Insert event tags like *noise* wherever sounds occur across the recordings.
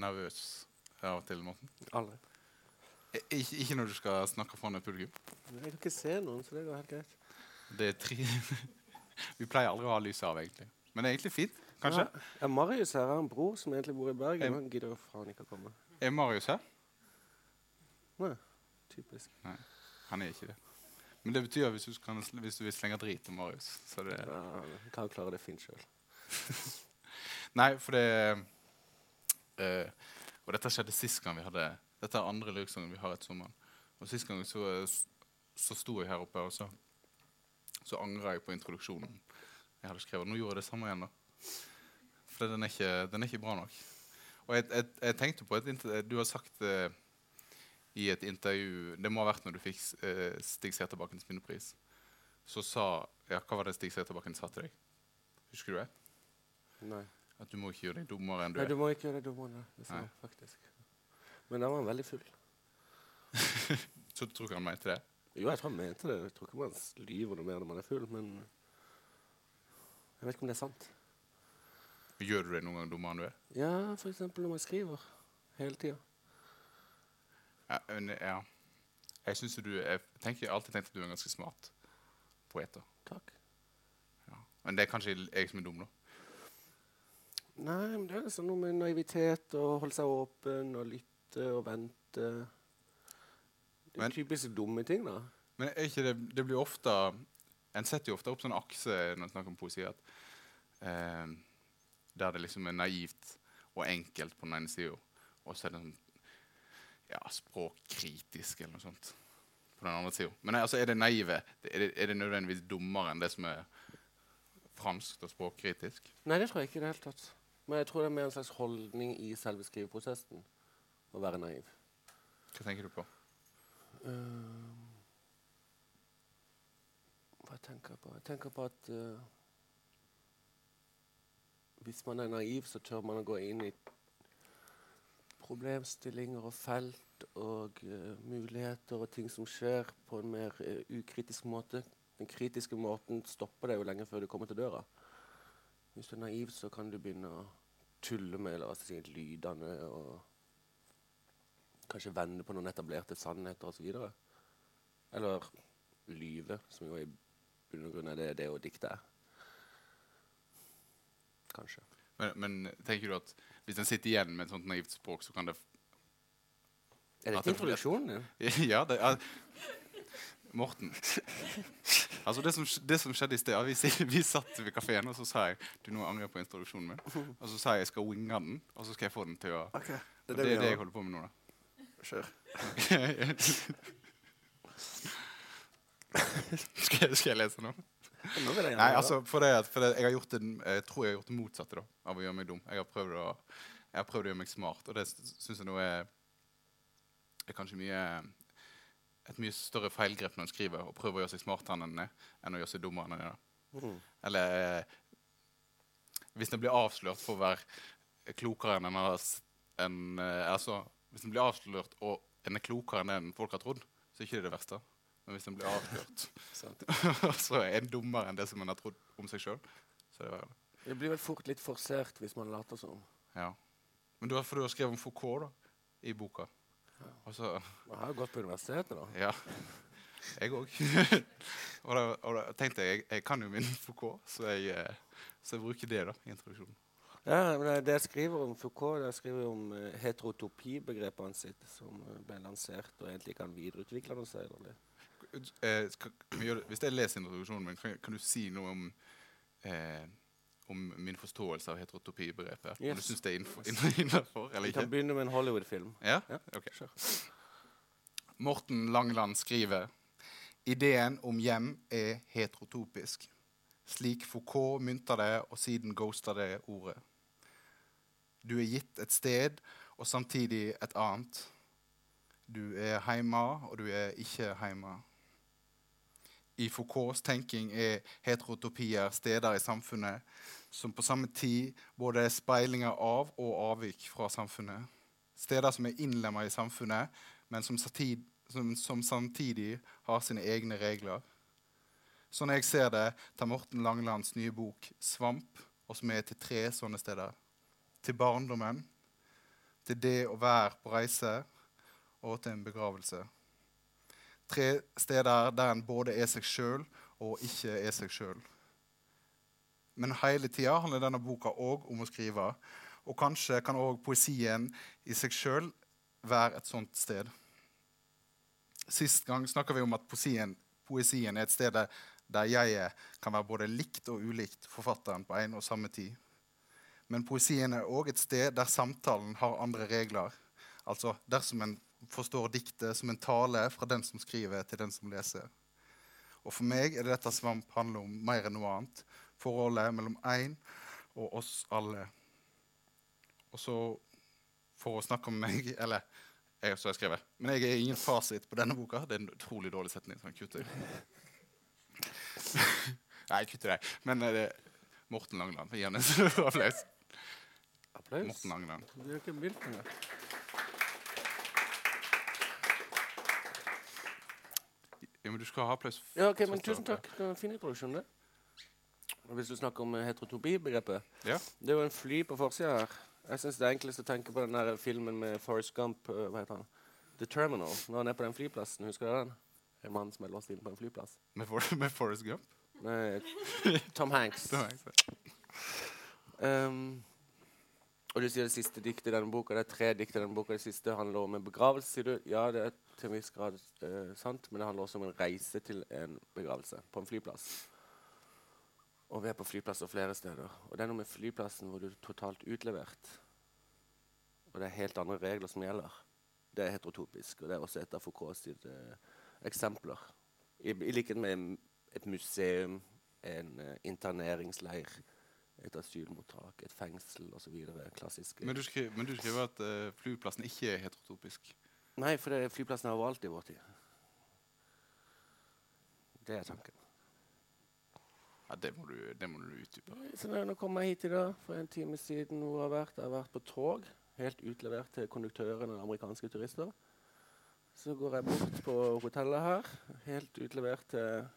nervøs av og til, Morten? Aldri. Ik Ikke, når du skal snakke foran et publikum. Jeg kan ikke se noen, så det går helt greit. Det er tre *laughs* Vi pleier aldri å ha lyset av, egentlig. Men det er egentlig fint, kanskje. Ja, Marius her har en bror som egentlig bor i Bergen. Em- Han gidder faen ikke å komme. Er Marius her? Nei, typisk. Han er ikke det. Men det betyr at hvis du, kan, hvis du vil slenge drit til Marius så det, Ja, kan klare det fint sjøl. *laughs* Nei, for det eh, Og dette skjedde sist gang vi hadde Dette er andre lyriksangen vi har etter sommeren. Og sist gang så, så sto jeg her oppe, og så, så angra jeg på introduksjonen jeg hadde skrevet. Nå gjorde jeg det samme igjen, da. For den er ikke, den er ikke bra nok. Og jeg, jeg, jeg tenkte på et Du har sagt eh, i et intervju Det må ha vært når du fikk eh, Stig Seterbakkens minnepris. Så sa Ja, hva var det Stig Seterbakken sa til deg? Husker du det? Nei. At du må ikke gjøre deg dummere enn du er. Nei, du må ikke gjøre deg dummere. enn faktisk. Men da var han veldig full. *laughs* Så du tror ikke han mente det? Jo, jeg tror han mente det. Jeg tror ikke man lyver noe mer når man er full, men jeg vet ikke om det er sant. Gjør du deg noen gang dummere enn du er? Ja, eksempel når man skriver hele tida. Ja, ja. Jeg, du, jeg tenker, alltid tenkt at du er en ganske smart poet. Takk. Ja. Men det er kanskje jeg som er dum, da. Nei, men det er liksom noe med naivitet og holde seg åpen og lytte og vente. Det er typisk dumme ting, da. Men er ikke det, det blir ofte En setter jo ofte opp sånn akse når en snakker om poesi. At, eh, der det liksom er naivt og enkelt på den ene sida, og så er det sånn ja, språkkritisk eller noe sånt på den andre sida. Men altså, er det naive er det, er det nødvendigvis dummere enn det som er franskt og språkkritisk? Nei, det tror jeg ikke i det hele tatt. Men jeg tror det er mer en slags holdning i selve skriveprosessen å være naiv. Hva tenker du på? Uh, hva tenker jeg på? Jeg tenker på at uh, hvis man er naiv, så tør man å gå inn i problemstillinger og felt og uh, muligheter og ting som skjer, på en mer uh, ukritisk måte. Den kritiske måten stopper deg jo lenge før du kommer til døra. Hvis du er naiv, så kan du begynne å tulle med la oss si, lydene og kanskje vende på noen etablerte sannheter osv. Eller lyve, som jo i bunn og grunn er det det å dikte er. Kanskje. Men, men tenker du at hvis en sitter igjen med et sånt naivt språk, så kan det Er det dette introduksjonen din? *laughs* Ja, det er Morten. *laughs* Altså det, som, det som skjedde i sted vi, vi satt ved kafeen, og så sa jeg du nå angrer på introduksjonen min. *laughs* Og så sa jeg jeg skal winge den, og så skal jeg få den til å Ok, er Det er det jeg holder på med nå. da. Kjør. *laughs* skal, jeg, skal jeg lese nå? Nå vil jeg gjerne Nei, altså, for det, for det, jeg, har gjort det, jeg tror jeg har gjort det motsatte da, av å gjøre meg dum. Jeg har prøvd å, jeg har prøvd å gjøre meg smart, og det syns jeg nå er, er kanskje mye et mye større feilgrep når en skriver og prøver å gjøre seg smartere enn en er, enn å gjøre seg dummere enn en er. Mhm. Eller eh, hvis en blir avslørt for å være klokere enn en har s- en, eh, altså, Hvis en blir avslørt og en er klokere enn en folk har trodd, så er ikke det det verste. Men hvis en blir avslørt *laughs* *laughs* så er en dummere enn det som en har trodd om seg sjøl, så er det verre. Det blir vel fort litt forsert hvis man later som. Ja. Men du har, for du har skrevet om Foucault da, i boka. Og så, Man har jo gått på universitetet, da. ja, jeg òg. *laughs* og da, og da tenkte jeg, jeg jeg kan jo min Foucault, så jeg, eh, så jeg bruker det da i introduksjonen. Ja, men det- jeg skriver om Foucault, det jeg skriver om uh, heterotopibegrepet hans sitt, som eh, ble lansert og egentlig kan videreutvikle noe senere. Eh, skal, hvis jeg leser introduksjonen min, kan, kan du si noe om, eh, om min forståelse av heterotopibegrepet? Om du syns det er *laughs* innenfor, eller Vi kan begynne med en Hollywood-film. Ja? Ja, Ok. Sure. Morten Langland skriver Ideen om hjem er heterotopisk. Slik Foucault mynter det, og siden ghoster det ordet. Du er gitt et sted, og samtidig et annet. Du er heima, og du er ikke heima. I Foucaults tenking er heterotopier steder i samfunnet som på samme tid både er speilinger av og avvik fra samfunnet. Steder som er innlemma i samfunnet, men som, satid, som, som samtidig har sine egne regler. Sånn jeg ser det, tar Morten Langlands nye bok 'Svamp' og som er til tre sånne steder. Til barndommen, til det å være på reise og til en begravelse. Tre steder der en både er seg sjøl og ikke er seg sjøl. Men hele tida handler denne boka òg om å skrive. Og kanskje kan òg poesien i seg sjøl være et sånt sted. Sist gang snakka vi om at poesien, poesien er et sted der, jeget kan være både likt og ulikt forfatteren på en og samme tid. Men poesien er òg et sted der samtalen har andre regler. Altså dersom en forstår diktet som en tale fra den som skriver, til den som leser. Og for meg er det dette Svamp handler om mer enn noe annet. Forholdet mellom én og oss alle. Og så, for å snakke om meg *laughs* Eller jeg, så har jeg skrevet. Men jeg er ingen fasit på denne boka. Det er en utrolig dårlig setning. som jeg *laughs* kutter. Nei, jeg kutter det. Men eh, det er Morten Langeland. Gi ham en *laughs* applaus. Applaus. Morten Langeland. Du er ikke engang. Ja, men du skal ha applaus. Ja, ok, men. Tusen takk. Det var en fin introduksjon. det. Hvis du snakker om heterotopibegrepet Ja. Det er jo en fly på forsida her. Jeg syns det er enklest å tenke på den der filmen med Forrest Gump. eh, hva heter han? The Terminal. Når han er på den flyplassen. Husker du den? En mann som er låst inne på en flyplass. Med, For *laughs* med Forrest Gump. Nei, *laughs* Tom Hanks. Tom Hanks ja. Um, og du sier det siste diktet i denne boka. Det er tre dikt i denne boka. Det siste handler om en begravelse, sier du. Ja, det er til en viss grad uh, sant, men det handler også om en reise til en begravelse på en flyplass. Og vi er på flyplasser flere steder. Og det er noe med flyplassen hvor du er totalt utlevert. Og det er helt andre regler som gjelder. Det er heterotopisk, og det er også et av Foucaults uh, eksempler. I, I likhet med et museum, en uh, interneringsleir, et asylmottak, et fengsel osv. Klassiske Men du, men du skriver at uh, flyplassen ikke er heterotopisk. Nei, for det, flyplassen er overalt i vår tid. Det er tanken. Ja, det må du, det må du utdype. Så nå, jeg kom hit i dag for en time siden. Hvor jeg har vært. Jeg har vært på tog, helt utlevert til konduktøren og amerikanske turister. Så går jeg bort på hotellet her, helt utlevert til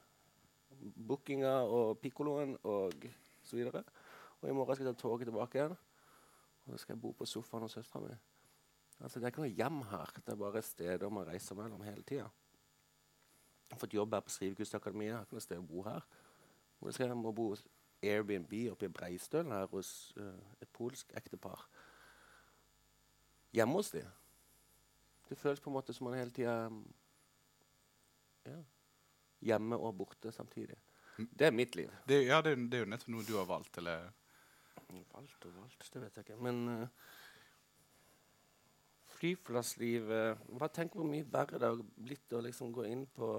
bookinga og pikkoloen og så videre. Og i morgen skal jeg ta toget tilbake igjen. Og så skal jeg bo på sofaen hos søstera mi. Altså, det er ikke noe hjem her. Det er bare steder man reiser mellom hele tida. Jeg har fått jobb her på Skrivekunstakademiet. Har ikke noe sted å bo her. Hvor skal jeg må bo hos Airbnb oppe i Breistølen her hos uh, et polsk ektepar. Hjemme hos dem. Det føles på en måte som man hele tida ja, Hjemme og borte samtidig. Det er mitt liv. Det, ja, det, det er jo nettopp noe du har valgt. Eller Valgt og valgt, det vet jeg ikke. Men uh, flyplasslivet Bare tenk hvor mye verre det har blitt å liksom gå inn på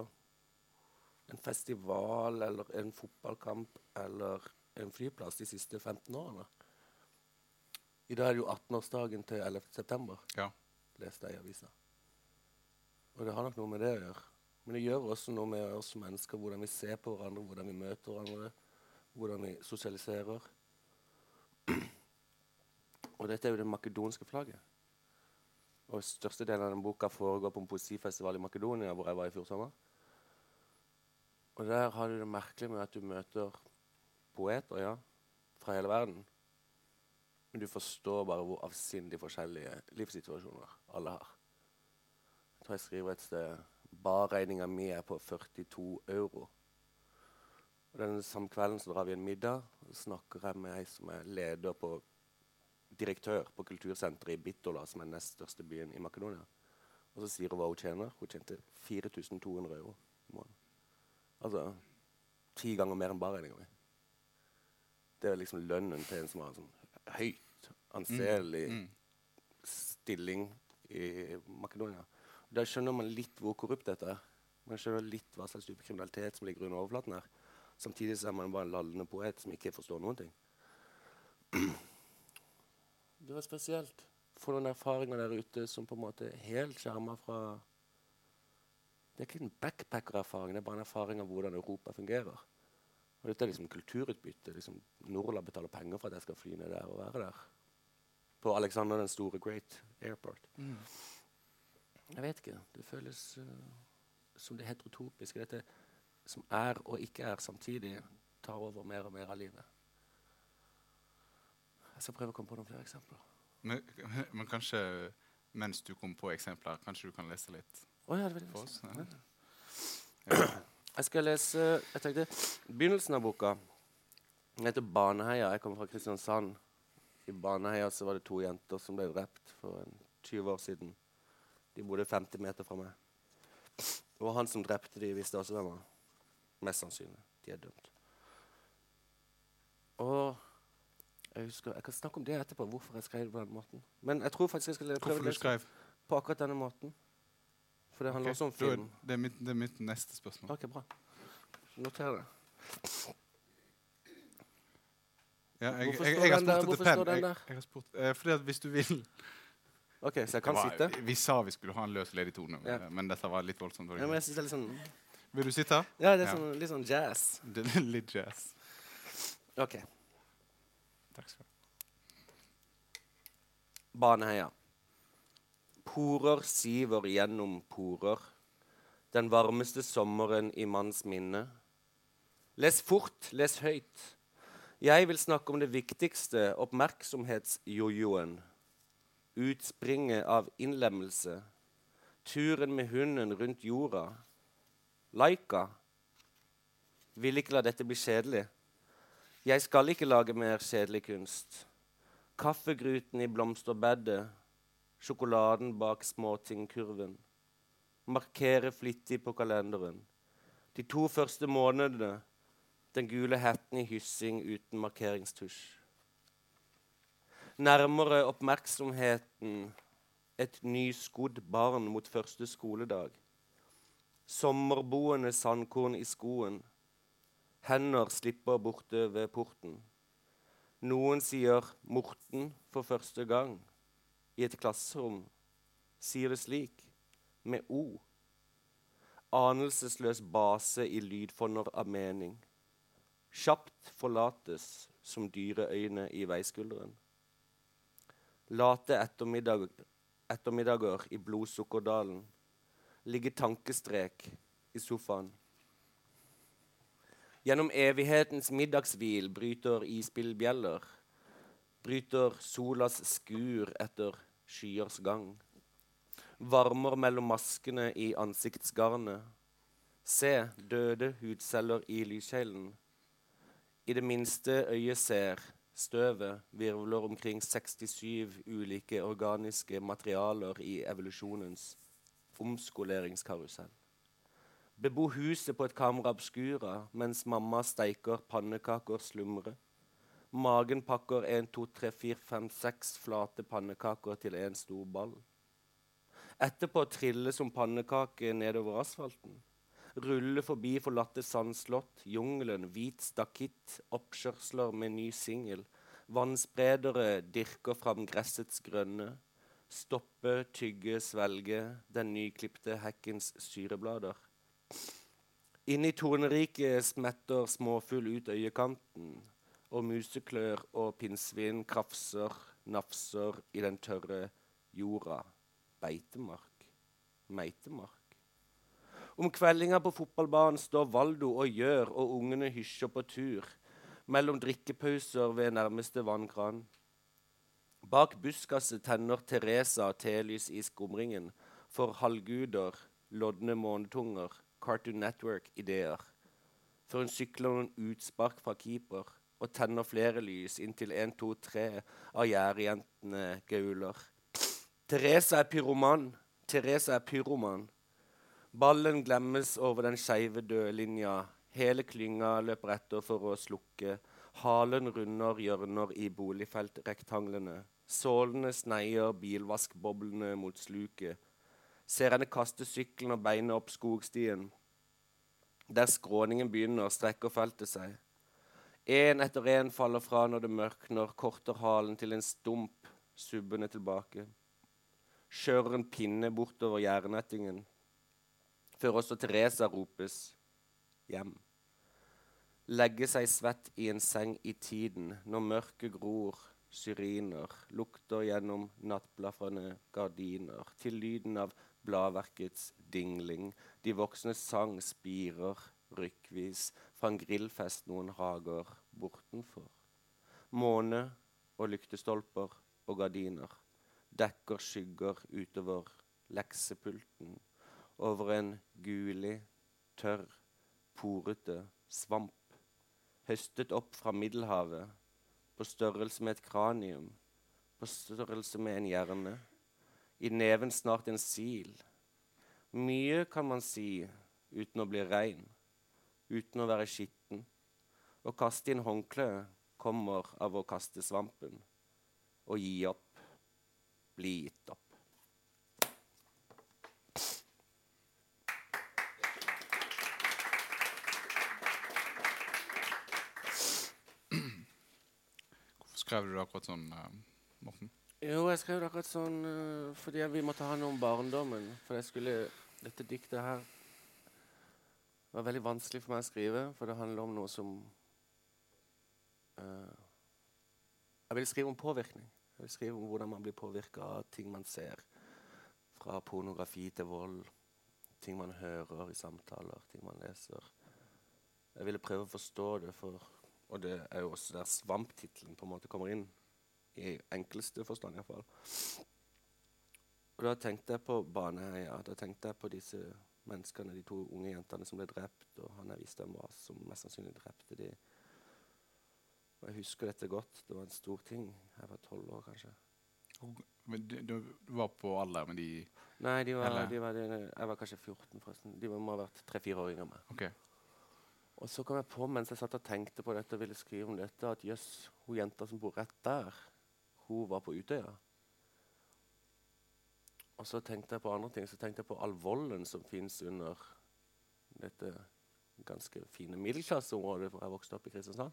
en festival eller en fotballkamp eller en flyplass de siste 15 årene. I dag er det jo 18-årsdagen til 11. september, Ja. leste jeg i avisa. Og det har nok noe med det å gjøre. Men det gjør også noe med oss mennesker, hvordan vi ser på hverandre, hvordan vi møter hverandre, hvordan vi sosialiserer. Og dette er jo det makedonske flagget. Og Størstedelen av den boka foregår på en poesifestival i Makedonia, hvor jeg var i fjor sommer. Og der har du det merkelig med at du møter poeter, ja, fra hele verden. Men du forstår bare hvor avsindig forskjellige livssituasjoner alle har. Jeg tror jeg skriver et sted Barregninga mi er på 42 euro. Og den samme kvelden så drar vi en middag, og snakker jeg med ei som er leder på direktør på kultursenteret i Bitola, som er den nest største byen i Makedonia. Og så sier hun hva hun tjener. Hun tjente 4200 euro i måneden. Altså ti ganger mer enn barregninga mi. Det er liksom lønnen til en som har en sånn høyt anselig Mm. stilling i Makedonia. Da skjønner man litt hvor korrupt dette er. Man skjønner litt hva slags type kriminalitet som ligger under overflaten her. Samtidig så er man bare en lallende poet som ikke forstår noen ting. Det var spesielt. Få noen erfaringer der ute som på en måte er helt skjerma fra Det er ikke en backpacker-erfaring, det er bare en erfaring av hvordan Europa fungerer. Og dette er liksom kulturutbytte. Liksom Norla betaler penger for at jeg skal fly ned der og være der. På Alexander den store Great Airport. Jeg vet ikke. Det føles uh, som det heterotopiske. Dette som er og ikke er samtidig, tar over mer og mer av livet. Jeg skal prøve å komme på noen flere eksempler. Men, men kanskje mens du kommer på eksempler, kanskje du kan lese litt Å ja, det for oss? Ja. Jeg skal lese jeg tenkte, begynnelsen av boka. Den heter 'Baneheia'. Jeg kommer fra Kristiansand. I Baneheia så var det to jenter som ble drept for en 20 år siden. De bodde 50 meter fra meg. Og han som drepte de visste også hvem han var. Mest sannsynlig. De er dømt. Og jeg husker, jeg kan snakke om det etterpå, hvorfor jeg skrev det på den måten. Men jeg tror faktisk jeg skal prøve å lese på akkurat denne måten. For det handler okay. også om film. Det er, mitt, det er mitt neste spørsmål. Ok, bra. Noter det. Ja, jeg, jeg, jeg, har spurt etter pen. Jeg, jeg har spurt, uh, fordi at hvis du vil Ok, så jeg kan var- sitte? Vi, vi sa vi skulle ha en løs, ledig tone, men, Ja. men dette var litt voldsomt. Ja, men jeg synes det er litt sånn Vil du sitte? Ja, det er sånn, litt sånn jazz. *laughs* Det er litt jazz. Ok. Takk skal du ha. Baneheia. Porer siver gjennom porer. Den varmeste sommeren i manns minne. Les fort, les høyt. Jeg vil snakke om det viktigste, oppmerksomhetsjojoen. Utspringet av innlemmelse. Turen med hunden rundt jorda. Laika. Vil ikke la dette bli kjedelig. Jeg skal ikke lage mer kjedelig kunst. Kaffegruten i blomsterbedet, sjokoladen bak småtingkurven. Markere flittig på kalenderen. De to første månedene, den gule hetten i hyssing uten markeringstusj. Nærmere oppmerksomheten et nyskodd barn mot første skoledag. Sommerboende sandkorn i skoen. Hender slipper borte ved porten. Noen sier 'Morten' for første gang i et klasserom. Sier det slik, med O. Anelsesløs base i lydfonder av mening. Kjapt forlates som dyreøyne i veiskulderen. Late ettermiddag, ettermiddager i blodsukkerdalen. Ligge tankestrek i sofaen. Gjennom evighetens middagshvil bryter isbillbjeller. Bryter solas skur etter skyers gang. Varmer mellom maskene i ansiktsgarnet. Se døde hudceller i lyskjelen. I det minste øyet ser, støvet virvler omkring 67 ulike organiske materialer i evolusjonens omskoleringskarusell. Bebo huset på et kamera obscura mens mamma steiker pannekaker slumre. Magen pakker en, to, tre, fire, fem, seks flate pannekaker til en stor ball. Etterpå trille som pannekake nedover asfalten. Rulle forbi forlatte sandslott, jungelen, hvit stakitt, oppkjørsler med ny singel. Vannspredere dirker fram gressets grønne. Stoppe, tygge, svelge den nyklipte hekkens syreblader. Inn i torneriket smetter småfugl ut øyekanten, og museklør og pinnsvin krafser, nafser i den tørre jorda. Beitemark. Meitemark. Om kveldinga på fotballbanen står Valdo og gjør, og ungene hysjer på tur. Mellom drikkepauser ved nærmeste vannkran. Bak buskaset tenner Teresa telys i skumringen for halvguder, lodne månetunger, Cartoon Network-ideer. Før hun sykler noen utspark fra keeper og tenner flere lys inntil en, to, tre av gjerdejentene gauler. Teresa er pyroman. Teresa er pyroman. Ballen glemmes over den skeive dødlinja. Hele klynga løper etter for å slukke. Halen runder hjørner i boligfeltrektanglene. Sålene sneier bilvaskboblene mot sluket. Ser henne kaste sykkelen og beinet opp skogstien. Der skråningen begynner, strekker feltet seg. Én etter én faller fra når det mørkner, korter halen til en stump, subbende tilbake. Kjører en pinne bortover jernnettingen. Før også Teresa ropes hjem. Legge seg svett i en seng i tiden, når mørket gror, syriner, lukter gjennom nattblafrende gardiner, til lyden av bladverkets dingling, de voksnes sang spirer rykkvis fra en grillfest noen hager bortenfor. Måne og lyktestolper og gardiner dekker skygger utover leksepulten over en gulig, tørr, porete svamp høstet opp fra Middelhavet på størrelse med et kranium, på størrelse med en hjerne, i neven snart en sil. Mye kan man si uten å bli rein, uten å være skitten. Å kaste inn håndkleet kommer av å kaste svampen. Å gi opp, bli gitt opp. Hvorfor skrev du det akkurat sånn, eh, Morten? Jo, jeg skrev det akkurat sånn eh, fordi vi måtte ha noe om barndommen. For jeg skulle, dette diktet her var veldig vanskelig for meg å skrive, for det handler om noe som uh, Jeg vil skrive om påvirkning. Jeg vil skrive om hvordan man blir påvirka av ting man ser. Fra pornografi til vold. Ting man hører i samtaler, ting man leser. Jeg ville prøve å forstå det, for, og det er jo også der svamptittelen på en måte kommer inn i enkleste forstand iallfall. Og da tenkte jeg på Baneheia. Da tenkte jeg på disse menneskene, de to unge jentene som ble drept, og han jeg visste hvem var, som mest sannsynlig drepte de. Og jeg husker dette godt. Det var en stor ting. Jeg var tolv år, kanskje. Men du, du var på alder med de Nei, de var, de var, de, jeg var kanskje 14, forresten. De må ha vært tre-fire år yngre enn meg. Ok. Og så kom jeg på mens jeg satt og tenkte på dette og ville skrive om dette, at jøss, hun jenta som bor rett der, hun var på Utøya. Og så tenkte jeg på andre ting. Så tenkte jeg på all volden som fins under dette ganske fine middelklasseområdet hvor jeg vokste opp i Kristiansand.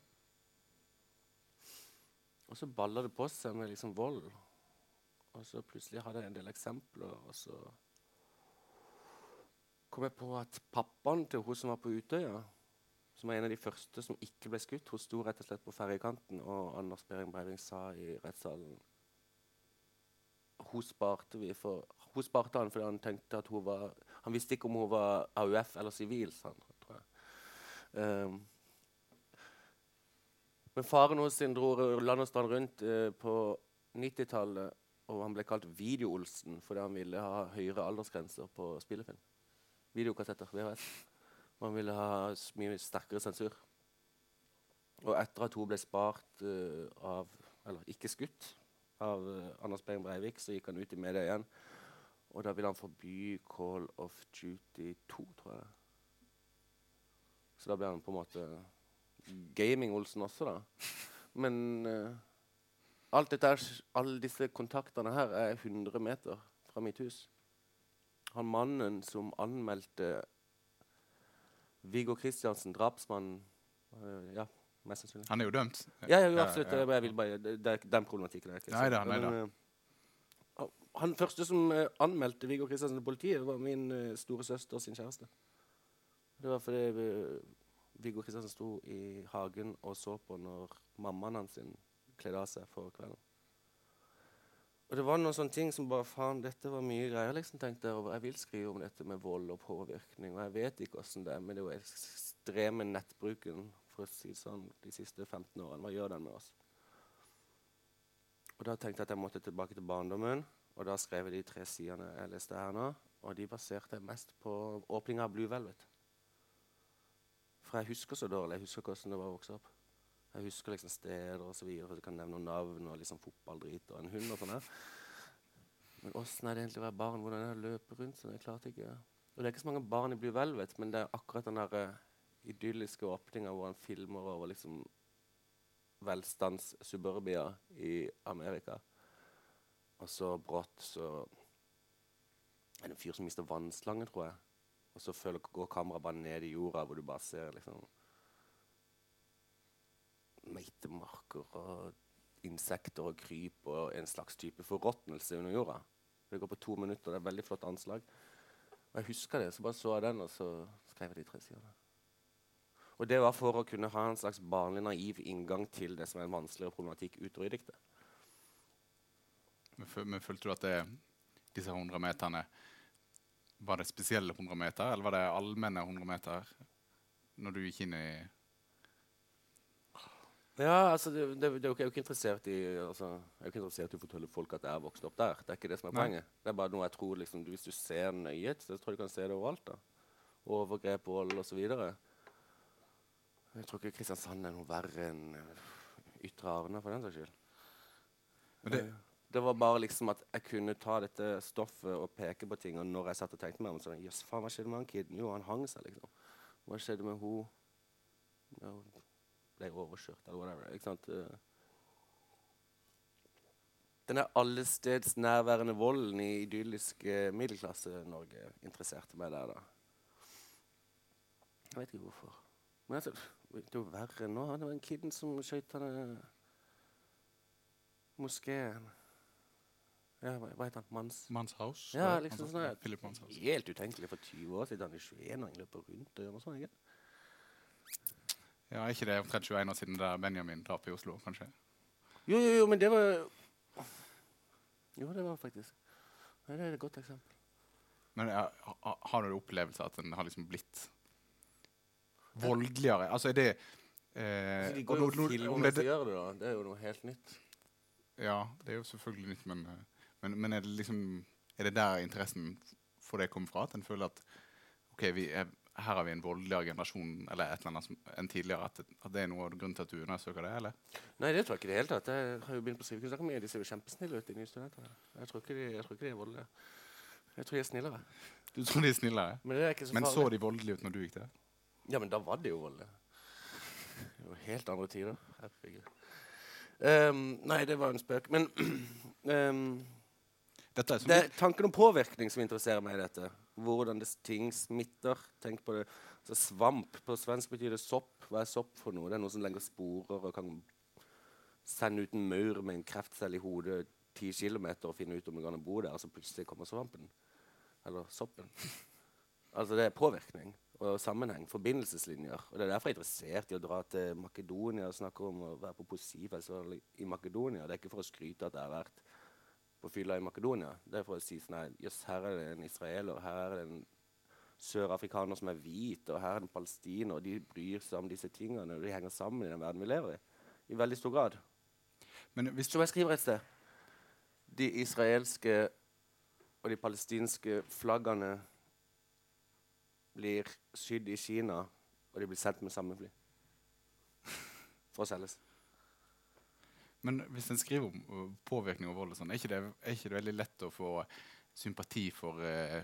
Og så balla det på seg med liksom vold. Og så plutselig hadde jeg en del eksempler, og så kom jeg på at pappaen til hun som var på Utøya, som var en av de første som ikke ble skutt. Hun sto rett og slett på ferjekanten, og Anders Behring Breivik sa i rettssalen Hun sparte vi for Hun sparte han fordi han tenkte at hun var Han visste ikke om hun var AUF eller sivil, han, tror jeg. Um, men faren hos sin dro land og strand rundt eh, på 90-tallet, og han ble kalt Video-Olsen fordi han ville ha høyere aldersgrenser på spillefilm. Videokassetter, VHS. Man ville ha mye sterkere sensur. Og etter at hun ble spart eh, av Eller ikke skutt av eh, Anders Behring Breivik, så gikk han ut i media igjen. Og da vil han forby Call of Duty 2, tror jeg. Så da blir han på en måte Gaming-Olsen også, da. Men uh, alt dette alle disse kontaktene her er 100 meter fra mitt hus. Han mannen som anmeldte Viggo Kristiansen, drapsmannen uh, Ja, mest sannsynlig. Han er jo dømt. Ja, ja, jo, Ja, absolutt. ja. Jeg, vil bare, det, det den problematikken er ikke Neida, neida. nei da. men, øh, han første som øh, anmeldte Viggo Kristiansen til politiet, var min uh, store søster sin kjæreste. Det var fordi uh, Viggo Kristiansen sto i hagen og så på når mammaen hans kledde av seg for kvelden. Og det var noen sånne ting som bare Faen, dette var mye greier, liksom, tenkte jeg. over. jeg vil skrive om dette med vold og påvirkning. Og jeg vet ikke åssen det er med det jo ekstreme nettbruken for å si sånn, de siste 15 årene. Hva gjør den med oss? Og da tenkte jeg at jeg måtte tilbake til barndommen. Og da skrev jeg de tre sidene jeg leste her nå. Og de baserte jeg mest på åpninga av Blue Velvet. For jeg husker så dårlig. Jeg husker hvordan det var å vokse opp. Jeg husker liksom steder og så videre, for jeg kan nevne noen navn og liksom fotballdrit og en hund og sånn her. Men åssen er det egentlig å være barn? Hvordan er det å løpe rundt sånn? Jeg klarte ikke Og det er ikke så mange barn i Blue Velvet, men det er akkurat den der eh, idylliske åpninga hvor han filmer over liksom velstandssuburbia i Amerika. Og så brått så er det en fyr som mister vannslangen, tror jeg. Og så føler, går kameraet bare ned i jorda, hvor du bare ser liksom meitemarker og insekter og kryp og en slags type forråtnelse under jorda. Det går på to minutter. Det er veldig flott anslag. Og jeg husker det, så bare så jeg den, og så skrev jeg de tre sidene. Og det var for å kunne ha en slags barnlig, naiv inngang til det som er en vanskeligere problematikk utover i diktet. Men, følte du at det, disse 100 meterne Var det spesielle 100 meter, eller var det allmenne 100 meter? Når du gikk inn i Ja, altså, det, det, det jeg er jo ikke interessert i altså, Jeg er ikke interessert i å fortelle folk at jeg er vokst opp der. Det er ikke det som er Nei. poenget. Det er bare noe jeg tror liksom, Hvis du ser nøye så tror jeg du kan se det overalt. da. Overgrep, vold osv. Jeg tror ikke Kristiansand er noe verre enn eh, Ytre Arne, for den saks skyld. Men det, Eh, det var bare liksom at jeg kunne ta dette stoffet og peke på ting. Og når jeg satt og tenkte meg om, så Jøss, faen, hva skjedde med han kiden? Jo, han hang seg, liksom. Hva skjedde med hun? Ja, hun ble overkjørt, eller whatever. Ikke sant? Denne Den allestedsnærværende volden i idylliske middelklasse-Norge interesserte meg der, da. Jeg vet ikke hvorfor. Men altså, det er jo verre nå. Det var en kiden som skøyt denne moskeen ja, hva, heter han? Manns... Manshaus? Ja, liksom sånn. Philip Manshaus. Helt utenkelig for 20 år siden. Han er 21 og løper rundt og gjør noe sånt. ikke? Ja, er ikke det omtrent 21 år siden der Benjamin drap i Oslo, kanskje? Jo, jo, jo, men det var Jo, det var faktisk Nei, Det er et godt eksempel. Men ja, har du opplevelse at den har liksom blitt voldeligere? Altså, er det eh, Altså, de går jo og filmer det- gjør det, da. Det er jo noe helt nytt. Ja, det er jo selvfølgelig nytt, men, eh, men, men er det liksom Er det der interessen for det kommer fra? At en føler at ok, vi er, her har vi en voldeligere generasjon eller et eller annet som, enn tidligere? At, at det er noe av grunnen til at du undersøker det? eller? Nei, det tror jeg ikke i det hele tatt. Jeg har jo begynt på Skrivekunstakademiet. De ser jo kjempesnille ut, de nye studentene. Jeg tror ikke de, jeg tror ikke de er voldelige. Jeg tror de er snillere. Du tror de er snillere? Men det er så Men så de voldelige ut når du gikk der? Ja, men da var de jo voldelige. Det var helt andre tider. Herregud. Ehm, nei, det var en spøk. Men *clears throat* ehm, Dette er det er tanken om påvirkning som interesserer meg i dette. Hvordan det, ting smitter. Tenk på det. Så svamp på svensk betyr det sopp. Hva er sopp for noe? Det er noe som legger sporer og kan sende ut en maur med en kreftcelle i hodet 10 km og finne ut om du kan bo der, og så plutselig kommer svampen. Eller soppen. *laughs* Altså det er påvirkning og sammenheng, forbindelseslinjer. Og Det er derfor jeg er interessert i å dra til Makedonia og snakke om å være på poesifestival i- i Makedonia. Det er ikke for å skryte at jeg har vært på fylla i Makedonia. Det er for å si sånn her Jøss, her er det en israeler, her er det en sørafrikaner som er hvit, og her er det en palestiner, og de bryr seg om disse tingene, og de henger sammen i den verden vi lever i. I veldig stor grad. Men hvis du jeg skriver et sted De israelske og de palestinske flaggene blir sydd i Kina, og de blir sendt med samme fly. *laughs* For å selges. Men hvis en skriver om uh, påvirkning og vold, og sånn, er, er ikke det veldig lett å få sympati for uh,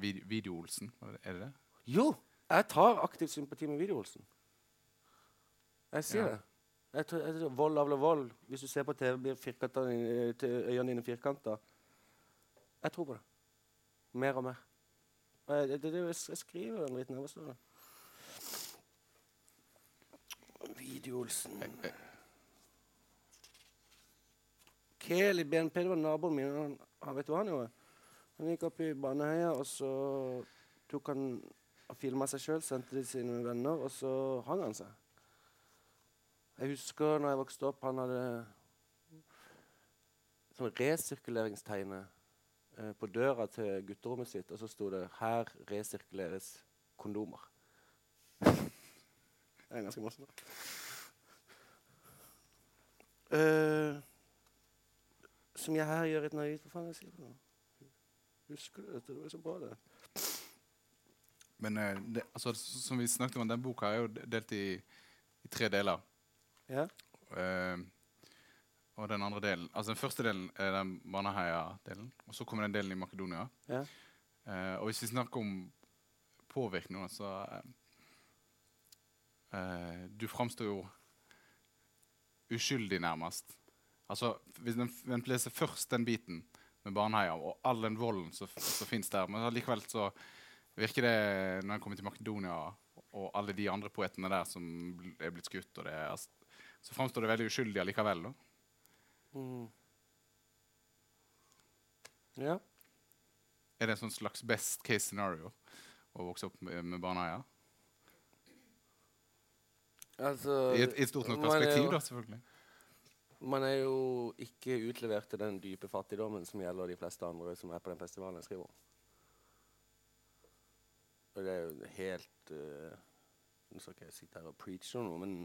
vid Video-Olsen? Er det det? Jo! Jeg tar aktiv sympati med Video-Olsen. Jeg sier Ja. det. Jeg tror, jeg tror, vold avler vold. Hvis du ser på TV, blir eh, øynene dine firkanta. Jeg tror på det. Mer og mer. Jeg, det, det, jeg skriver en liten Hva står det? Video-Olsen Eh, eh, Kel i BNP, det var naboen min. Han, han vet du hva han gjorde? Han gikk opp i Baneheia, og så tok han og filma seg sjøl, sendte det til sine venner, og så hang han seg. Jeg husker når jeg vokste opp, han hadde sånn resirkuleringstegnet eh, på døra til gutterommet sitt, og så sto det 'Her resirkuleres kondomer'. *laughs* det er ganske morsomt. Eh, som jeg her gjør et naivt Hva faen er det jeg sier for nå? Husker du dette? Det var så bra, det. Men eh, det, altså, som vi snakket om, den boka er jo delt i, i tre deler. Ja? Uh, og den andre delen Altså den første delen er den Baneheia-delen. Og så kommer den delen i Makedonia. Ja. Uh, og hvis vi snakker om påvirkning, så uh, eh, Du framstår jo uskyldig, nærmest. Altså, Hvis en, leser først den biten med Baneheia og all den volden som som fins der, men likevel så virker det, når en kommer til Makedonia og alle de andre poetene der som er blitt skutt, og det er, så framstår det veldig uskyldig allikevel. da. Mm. Ja. Er det en sånn slags best case scenario å vokse opp med, med Baneheia? Altså I I et stort nok er perspektiv, da, selvfølgelig. Man er jo ikke utlevert til den dype fattigdommen som gjelder de fleste andre som er på den festivalen jeg skriver om. Og det er jo helt uh, Nå skal ikke jeg sitte her og preache om noe, men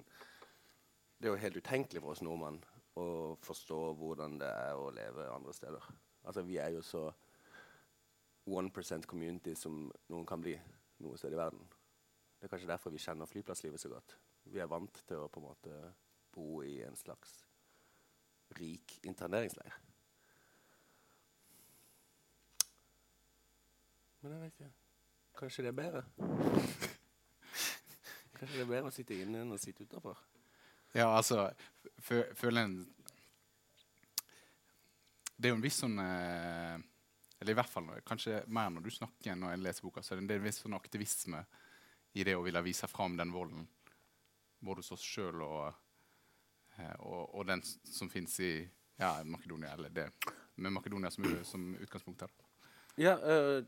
det er jo helt utenkelig for oss nordmenn å forstå hvordan det er å leve andre steder. Altså, vi er jo så 1% community som noen kan bli noe sted i verden. Det er kanskje derfor vi kjenner flyplasslivet så godt. Vi er vant til å på en måte bo i en slags rik interneringsleir. Men jeg vet ikke. Kanskje det er bedre? *laughs* Kanskje det er bedre å sitte inne enn å sitte utafor? Ja, altså Føler en Det er jo en viss sånn eh, Eller i hvert fall kanskje mer når du snakker enn når jeg leser boka, så er det en viss sånn aktivisme i det å ville vise fram den volden. Både hos oss sjøl og, og, og den som fins i ja, Makedonia. Eller det med Makedonia som, som utgangspunkt her. Ja, øh,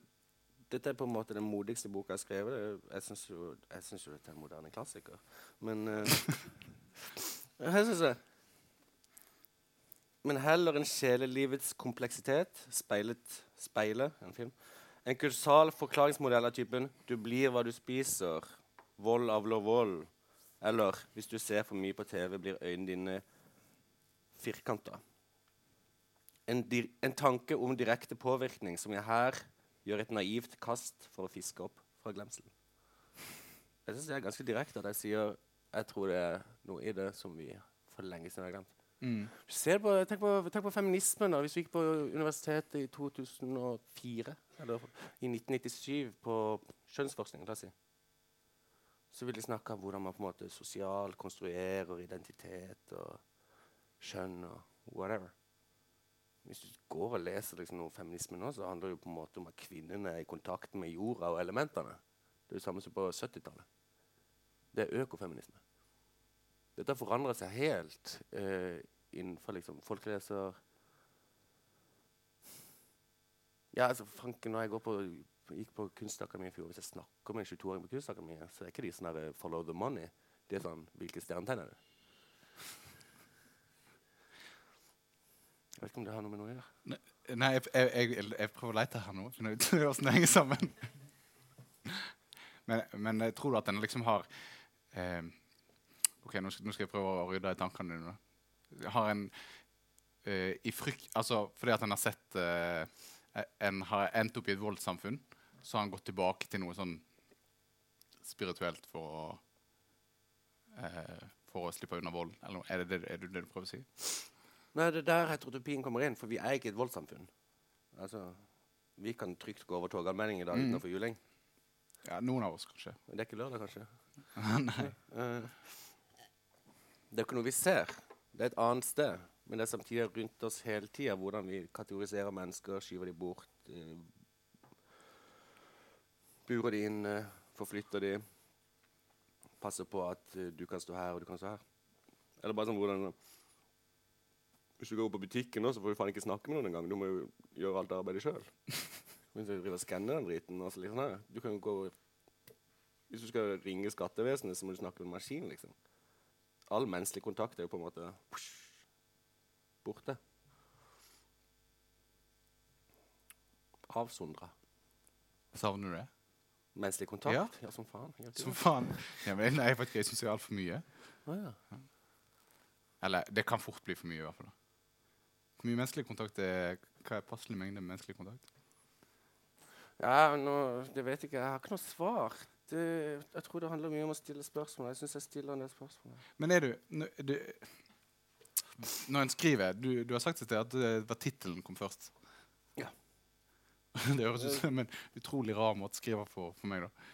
dette er på en måte den modigste boka jeg har skrevet. Jeg syns jo, synes jo dette er en moderne klassiker. Men øh, *laughs* jeg synes det. Men heller en sjelelivets kompleksitet speilet speilet, en film. En kursal forklaringsmodell av typen 'du blir hva du spiser', 'vold avler vold', eller 'hvis du ser for mye på TV, blir øynene dine firkanta'. En, en tanke om direkte påvirkning som jeg her gjør et naivt kast for å fiske opp fra glemselen. Jeg syns det er ganske direkte at jeg sier jeg tror det er noe i det som vi for lenge siden har glemt. Mm. På, tenk, på, tenk på feminismen. da. Hvis vi gikk på universitetet i 2004, eller i 1997 på kjønnsforskning, la oss si, så vil de snakke om hvordan man på en måte sosialt konstruerer identitet og kjønn og whatever. Hvis du går og leser liksom noe om feminisme nå, så handler det jo på en måte om at kvinnene er i kontakt med jorda og elementene. Det er det samme som på 70-tallet. Det er økofeminisme. Dette forandrer seg helt uh, innenfor liksom Folk leser Ja, altså, Franken, når jeg går på, gikk på Kunstakademiet i fjor, hvis jeg snakker med en 22-åring på Kunstakademiet, så er ikke de sånn her eh, 'follow the money'. De er sånn 'Hvilke stjernetegn er du?' Jeg vet ikke om det har noe med noe å gjøre. Nei, jeg, jeg, jeg, jeg prøver å lete her nå. Finne ut hvordan det henger sammen. Men, men jeg tror at den liksom har eh, Ok, nå skal, nå skal jeg prøve å rydde i tankene dine. Har en eh, i frykt Altså fordi at en har sett eh, En har endt opp i et voldssamfunn, så har han gått tilbake til noe sånn spirituelt for å eh, For å slippe unna vold. Eller er det er det det du prøver å si? Nei, det er der heterotopien kommer inn, for vi er ikke et voldssamfunn. Altså, vi kan trygt gå over toganmelding i dag Mm. utenfor juling. Ja, noen av oss, kanskje. Det er ikke lørdag, kanskje? *laughs* Nei. Eh, det er ikke noe vi ser. Det er et annet sted. Men det er samtidig rundt oss hele tida hvordan vi kategoriserer mennesker, skyver de bort, eh, burer de inn, eh, forflytter de, passer på at eh, du kan stå her og du kan stå her. Eller bare sånn hvordan Hvis du går på butikken, nå, så får du faen ikke snakke med noen engang. Du må jo gjøre alt arbeidet sjøl. Hvis du driver og skanner den driten og så liksom, her. Du kan jo gå Hvis du skal ringe skattevesenet, så må du snakke med en maskin, liksom. All menneskelig kontakt er jo på en måte borte. Avsondra. Savner du det? Menneskelig kontakt? Ja. Ja, som faen. Som faen. Ja, men, nei, jeg vet ikke, jeg syns det er altfor mye. Ah, ja. Eller det kan fort bli for mye, i hvert fall. Hvor mye menneskelig kontakt er Hva er passelig mengde med menneskelig kontakt? Ja, nå, det vet jeg ikke. Jeg har ikke noe svar. Det, jeg tror det handler mye om å stille spørsmål. Jeg syns jeg stiller en del spørsmål. Men er du, nå- du Når en skriver Du, du har sagt til at det var tittelen kom først. *laughs* Det høres ut som en utrolig rar måte å skrive på for meg, da.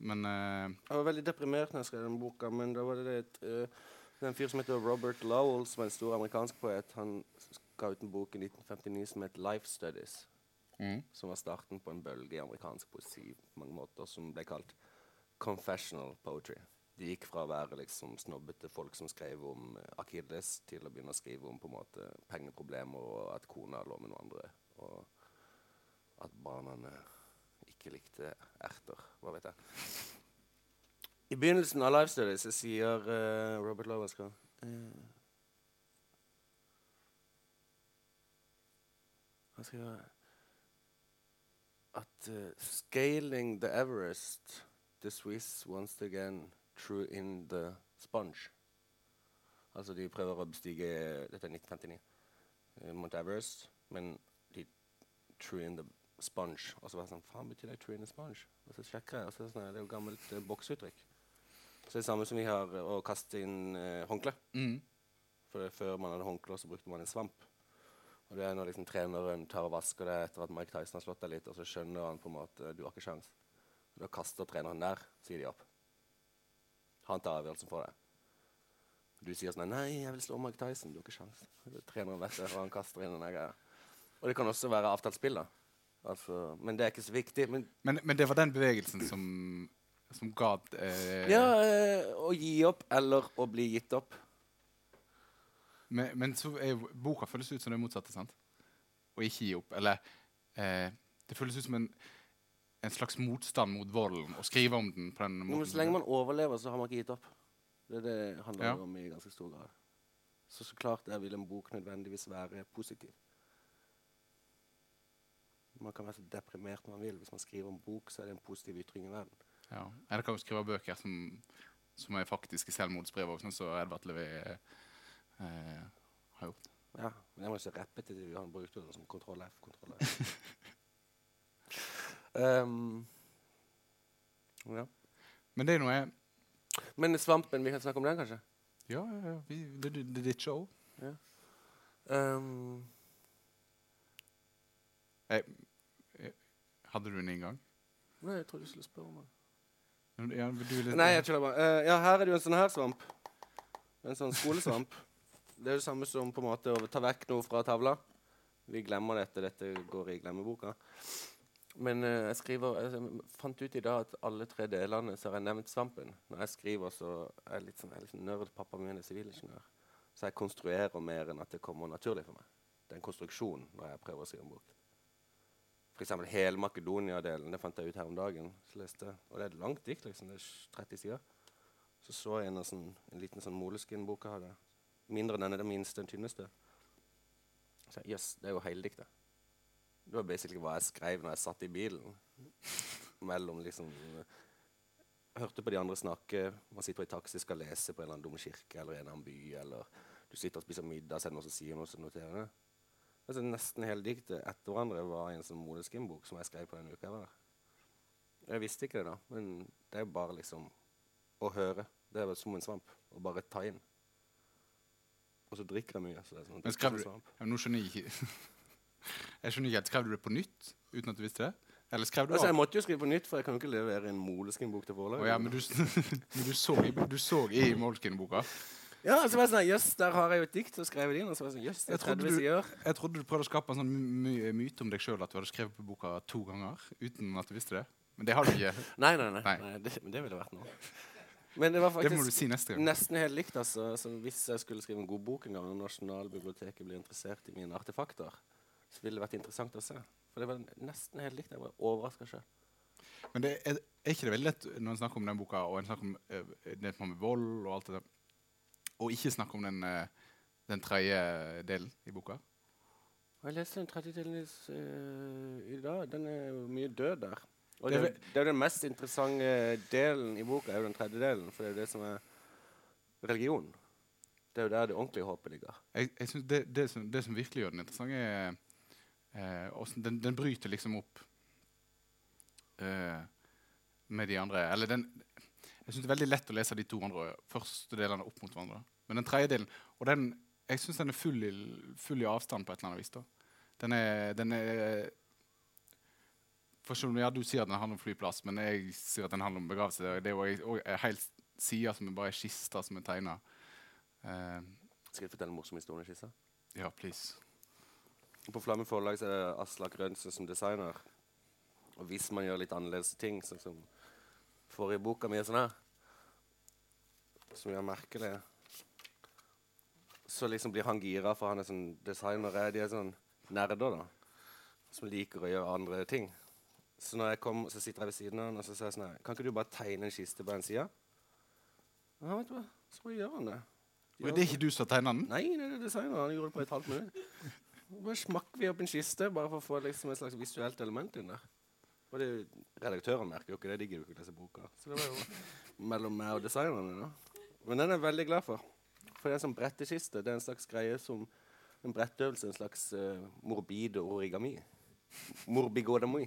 Men uh, Jeg var veldig deprimert når jeg skrev den boka, men da var det et, uh, en fyr som heter Robert Lowell, som er en stor amerikansk poet. Han ga ut en bok i 1959 som het 'Life Studies'. mm, som var starten på en bølge i amerikansk poesi på mange måter, som ble kalt confessional poetry. De gikk fra å være liksom snobbete folk som skrev om eh, Akilles, til å begynne å skrive om på en måte pengeproblemer og at kona lå med noen andre, og at barna ikke likte erter. Hva vet jeg. I begynnelsen av Life Studies så sier uh, Robert Lowell skal eh, Han skriver at uh, scaling the Everest, the Swiss once again threw in the sponge. Altså, de prøver å bestige Dette er 1959. Uh, Mount Everest. Men de true in the sponge. Og så var jeg sånn Faen, betyr det true in the sponge? Og så sjekker jeg, og så er det sånn, det er jo gammelt eh, bokseuttrykk. Så det er det samme som vi har eh, å kaste inn eh, håndkle. Mm. For det, før man hadde håndkle, så brukte man en svamp. Og det er når liksom treneren tar og vasker det etter at Mike Tyson har slått deg litt, og så skjønner han på en måte du har ikke sjans. Da kaster treneren der, sier de opp. Han tar avgjørelsen for deg. Du sier sånn Nei, jeg vil slå Mike Tyson. Du har ikke sjans. Treneren vet det, og han kaster inn den greia. Og det kan også være avtalt spill, da. Altså, men det er ikke så viktig. Men Men, men det var den bevegelsen som, som ga eh, ja, eh, å gi opp eller å bli gitt opp. Men, men så er boka føles ut som det motsatte. sant? Å ikke gi opp. Eller eh, det føles ut som en, en slags motstand mot volden å skrive om den på den måten. Men så lenge man overlever, så har man ikke gitt opp. Det er det handler Ja. om i ganske stor grad. Så så klart vil en bok nødvendigvis være positiv. Man kan være så deprimert man vil. Hvis man skriver en bok, så er det en positiv ytring i verden. Ja. Eller kan jo skrive bøker som, som er faktiske selvmordsbrev, sånn som Edvard Levé eh, har gjort. Ja, men jeg må så repetitiv. Han brukte det som kontroll F, kontroll F. um, *laughs* ja. Men det er noe jeg Men svampen, vi kan snakke om den, kanskje? Ja, ja, ja. Det, det, det er ditt show. Um, Jeg, jeg, hadde du en inngang? nei, jeg trodde du skulle spørre om det. Ja, Nei, jeg tuller bare. Uh, ja, her er det jo en sånn her svamp. En sånn skolesvamp. Det er det samme som på en måte å ta vekk noe fra tavla. Vi glemmer dette. Dette går i glemmeboka. Men uh, jeg skriver Jeg fant ut i dag at alle tre delene så har jeg nevnt svampen. Når jeg skriver, så er jeg litt sånn, jeg er litt sånn nerd. Min er sivilingeniør. Så jeg konstruerer mer enn at det kommer naturlig for meg. Det er en konstruksjon når jeg prøver å skrive en bok. Eksempel hele Makedonia-delen. Det fant jeg ut her om dagen. Så leste, og det er et langt dikt. liksom, Det er 30 sider. Så så jeg en, sånn, en liten sånn Moleskin-bok jeg hadde. Mindre enn denne, den minste, den tynneste. Så jeg, Jøss, det er jo hele diktet. Det var basically hva jeg skrev når jeg satt i bilen. *laughs* Mellom liksom Hørte på de andre snakke. Man sitter i taxi skal lese på en eller annen dum kirke eller en eller annen by. Eller du sitter og spiser middag, så er det noen som sier noe, så noterer det. Altså, nesten hele diktet etter hverandre var en sånn Moleskin-bok som jeg skrev på den uka jeg der. Jeg visste ikke det da, men det er bare liksom å høre. Det er som en svamp. Å bare ta inn. Og så drikker jeg mye. Så det er sånn, Men skrev du ja, Nå skjønner jeg ikke *laughs* Jeg skjønner ikke helt. Skrev du det på nytt uten at du visste det? Eller skrev du Altså, jeg måtte jo skrive på nytt, for jeg kan jo ikke levere en Moleskin-bok til forlaget. Oh, ja, men du, *laughs* men du så i, du så i Moleskin-boka. Ja, så var jeg sånn, jøss, der har jeg jo et dikt, så skrev jeg det inn. Og så var jeg sånn, jøss, det er trodde 30 du- sider. Jeg trodde du prøvde å skape en sånn my my myte om deg sjøl at du hadde skrevet på boka to ganger uten at du visste det. Men det har du ikke. *laughs* Nei, nei, nei. Nei. nei det, men det ville vært noe. Men det var Det må du faktisk si neste gang. nesten helt likt, altså. Så hvis jeg skulle skrive en god bok en gang, og Nasjonalbiblioteket blir interessert i mine artefakter, så ville det vært interessant å se. For det var nesten helt likt. Jeg var overraska sjøl. Men det er, er ikke det veldig lett når en snakker om den boka, og en snakker om eh, det med vold og alt det der, og ikke snakke om den, eh, den tredje delen i boka? Jeg leste den tredje delen i, eh, i dag. Den er mye død der. Og Det det, det er den mest interessante delen i boka, er jo den tredje delen. For det er jo det som er religion. Det er jo der det ordentlige håpet ligger. Jeg, jeg synes det, det, som, det som virkelig gjør den interessant, er eh, den, den bryter liksom opp eh, med de andre Eller den Jeg syns det er veldig lett å lese de to andre første delene opp mot hverandre. Men den tredje delen Og den, jeg syns den er full i, full i avstand på et eller annet vis. da. Den er, den er for selv om ja, Du sier at den handler om flyplass, men jeg sier at den handler om begravelse. Det er jo en hel side som er bare kister som er tegna. Uh, Skal jeg fortelle en morsom historie? Skissa? ja, please. På Flammen forlag er det Aslak Rønsen som designer. Og hvis man gjør litt annerledes ting, sånn som forrige boka mi sånn her, som gjør merkelig, så liksom blir han gira, for han er sånn designere. De er sånn nerder, da. Som liker å gjøre andre ting. Så når jeg kom, så sitter jeg ved siden av han og så sier jeg sånn her Kan ikke du bare tegne en kiste på en side? Ja, vet du hva. Så bare gjør han det. Gjør det er ikke du som tegner den? Nei, det er designeren. Han gjorde det på et halvt minutt. Bare smakker vi opp en kiste bare for å få liksom et slags visuelt element inn der. Og det, redaktøren merker jo ikke det. De gidder jo ikke lese boka. Så det var jo *laughs* mellom meg og designerne. da. Men den er jeg veldig glad for. For det er en sånn brettekiste. Det er en slags greie som en brettøvelse. En slags uh, morbid origami. Morbigodamoi.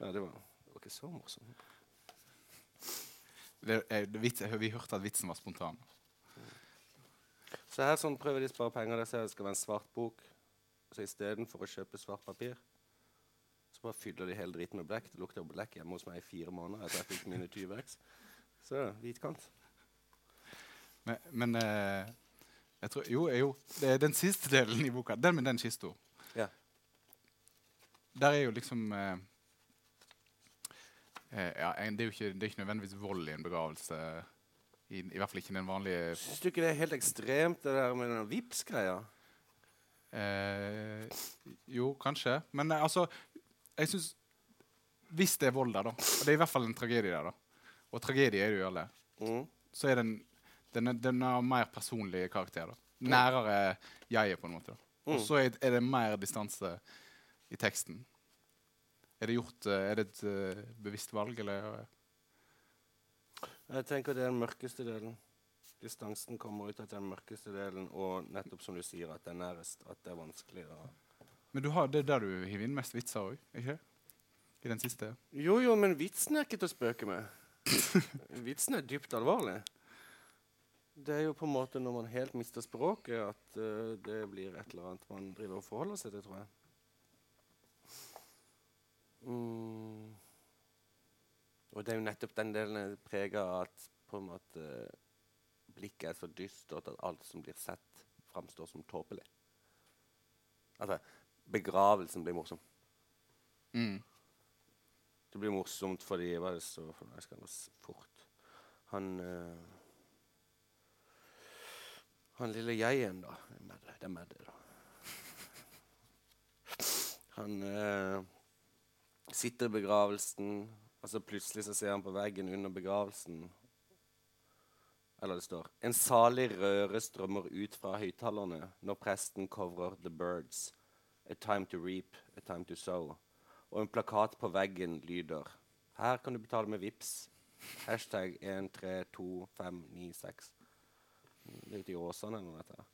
ja, det var, det var ikke så morsomt. Det, er, det, vits, vi hørte at vitsen var spontan. Så her sånn prøver de å spare penger. Der ser jeg det skal være en svart bok. Så istedenfor å kjøpe svart papir, så bare fyller de hele driten med blekk. Det lukter blekk hjemme hos meg i fire måneder etter jeg fikk mine 20X. Så hvitkant. Men, men eh, jeg tror, jo, jo, det er den siste delen i boka. Den med den kista. Ja. Der er jo liksom eh, eh, ja, det, er jo ikke, det er ikke nødvendigvis vold i en begravelse. I, I hvert fall ikke den vanlige Syns du ikke det er helt ekstremt, det der med den Vipps-greia? eh, Jo, kanskje. Men eh, altså Jeg syns Hvis det er vold der, da, og det er i hvert fall en tragedie der, da, og tragedie er det jo alle, Mm. så er den den, den har mer personlig karakter. da. Nærere jeget, på en måte. da. Og Mm. så er, er det mer distanse i teksten. Er det gjort eh, Er det et eh, bevisst valg, eller? Jeg tenker det er den mørkeste delen. Distansen kommer ut at er den mørkeste delen, og nettopp som du sier, at det er nærest. At det er vanskelig å Men du har, det er der du hiver inn mest vitser òg, ikke det? I den siste. Jo, jo, men vitsen er ikke til å spøke med. *laughs* vitsen er dypt alvorlig. Det er jo på en måte når man helt mister språket, at uh, det blir et eller annet man driver og forholder seg til, tror jeg. Mm. Og det er jo nettopp den delen preger av at på en måte blikket er så dystert at alt som blir sett, framstår som tåpelig. Altså, begravelsen blir morsom. Mm. Det blir morsomt fordi Hva er det så for? Jeg skal gå fort. Han uh, Han lille jeien, da. Det er Madde, da. *laughs* Han uh, sitter i begravelsen, og så plutselig så ser han på veggen under begravelsen Eller det står En salig røre strømmer ut fra høyttalerne når presten covrer The Birds. A time to reap, a time to sow. Og en plakat på veggen lyder Her kan du betale med VIPS. Hashtag 132596. Det er ute i Åsane eller noe sånt.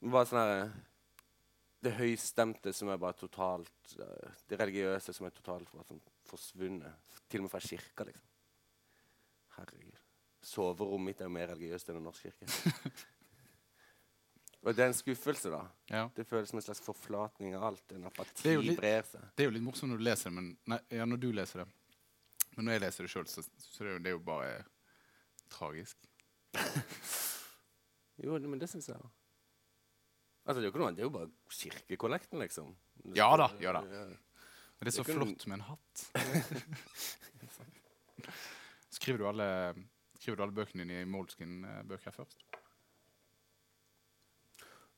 Bare sånn her Det høystemte som er bare totalt eh, Det religiøse som er totalt forsvunnet. Til og med fra kirka, liksom. Herregud. Soverommet mitt er jo mer religiøst enn en norsk kirke. *laughs* Og det er en skuffelse, da. Ja. Det føles som en slags forflatning av alt. En apati Det litt- brer seg. Det er jo litt morsomt når du leser det, men nei, ja, når du leser det. Men når jeg leser det sjøl, så, så det er det jo bare tragisk. *laughs* Jo, men det syns jeg òg. Altså, det er jo ikke noe annet. Det er jo bare kirkekollekten, liksom. Det Ja da, ja da. Men det er så Det flott med en hatt. *laughs* skriver, du alle, skriver du alle bøkene dine i Moldskin-bøker først?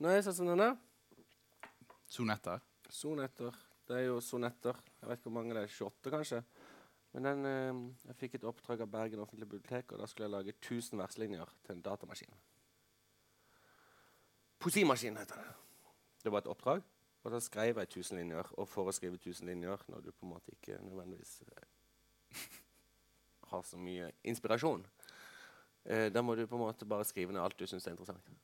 Nei, sånn som denne. Sonetter? Sonetter. Det er jo sonetter. Jeg vet ikke hvor mange det er. 28, kanskje. Men den, eh, jeg fikk et oppdrag av Bergen offentlige bibliotek, og da skulle jeg lage 1000 verslinjer til en datamaskin. Poesimaskin heter det. Det var et oppdrag, og da skrev jeg 1000 linjer. Og for å skrive 1000 linjer når du på en måte ikke nødvendigvis eh, har så mye inspirasjon, eh, da må du på en måte bare skrive ned alt du syns er interessant.